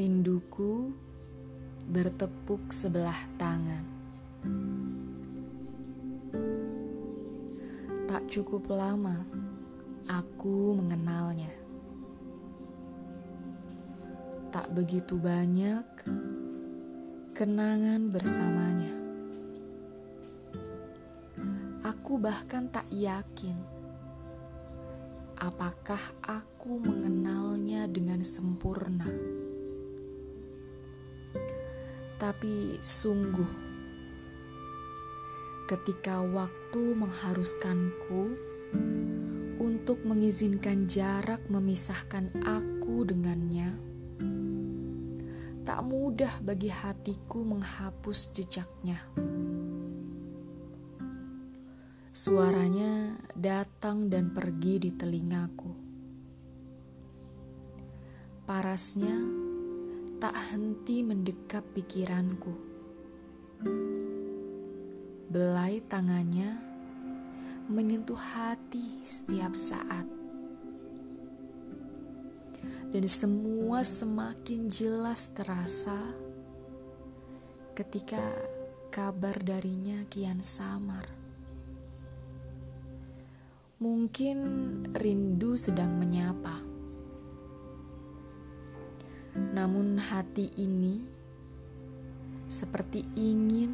Rinduku bertepuk sebelah tangan. Tak cukup lama aku mengenalnya. Tak begitu banyak kenangan bersamanya. Aku bahkan tak yakin apakah aku mengenalnya dengan sempurna. Tapi sungguh, ketika waktu mengharuskanku untuk mengizinkan jarak memisahkan aku dengannya, tak mudah bagi hatiku menghapus jejaknya. Suaranya datang dan pergi di telingaku. Parasnya tak henti mendekap pikiranku. Belai tangannya menyentuh hati setiap saat. Dan semua semakin jelas terasa ketika kabar darinya kian samar. Mungkin rindu sedang menyapa namun hati ini seperti ingin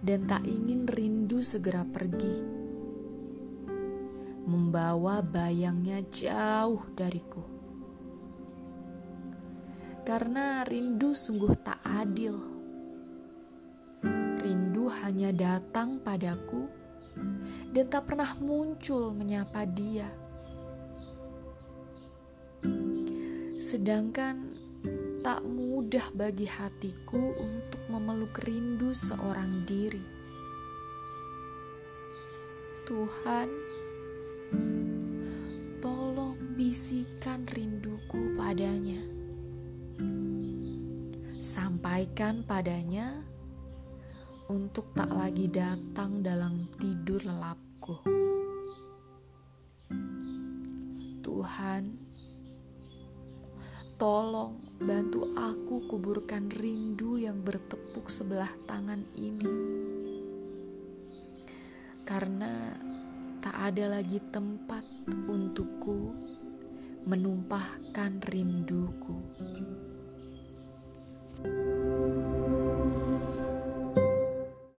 dan tak ingin rindu segera pergi, membawa bayangnya jauh dariku. Karena rindu sungguh tak adil. Rindu hanya datang padaku dan tak pernah muncul menyapa dia. Sedangkan tak mudah bagi hatiku untuk memeluk rindu seorang diri. Tuhan, tolong bisikan rinduku padanya. Sampaikan padanya untuk tak lagi datang dalam tidur lelapku. Tuhan, Tolong bantu aku kuburkan rindu yang bertepuk sebelah tangan ini. Karena tak ada lagi tempat untukku menumpahkan rinduku.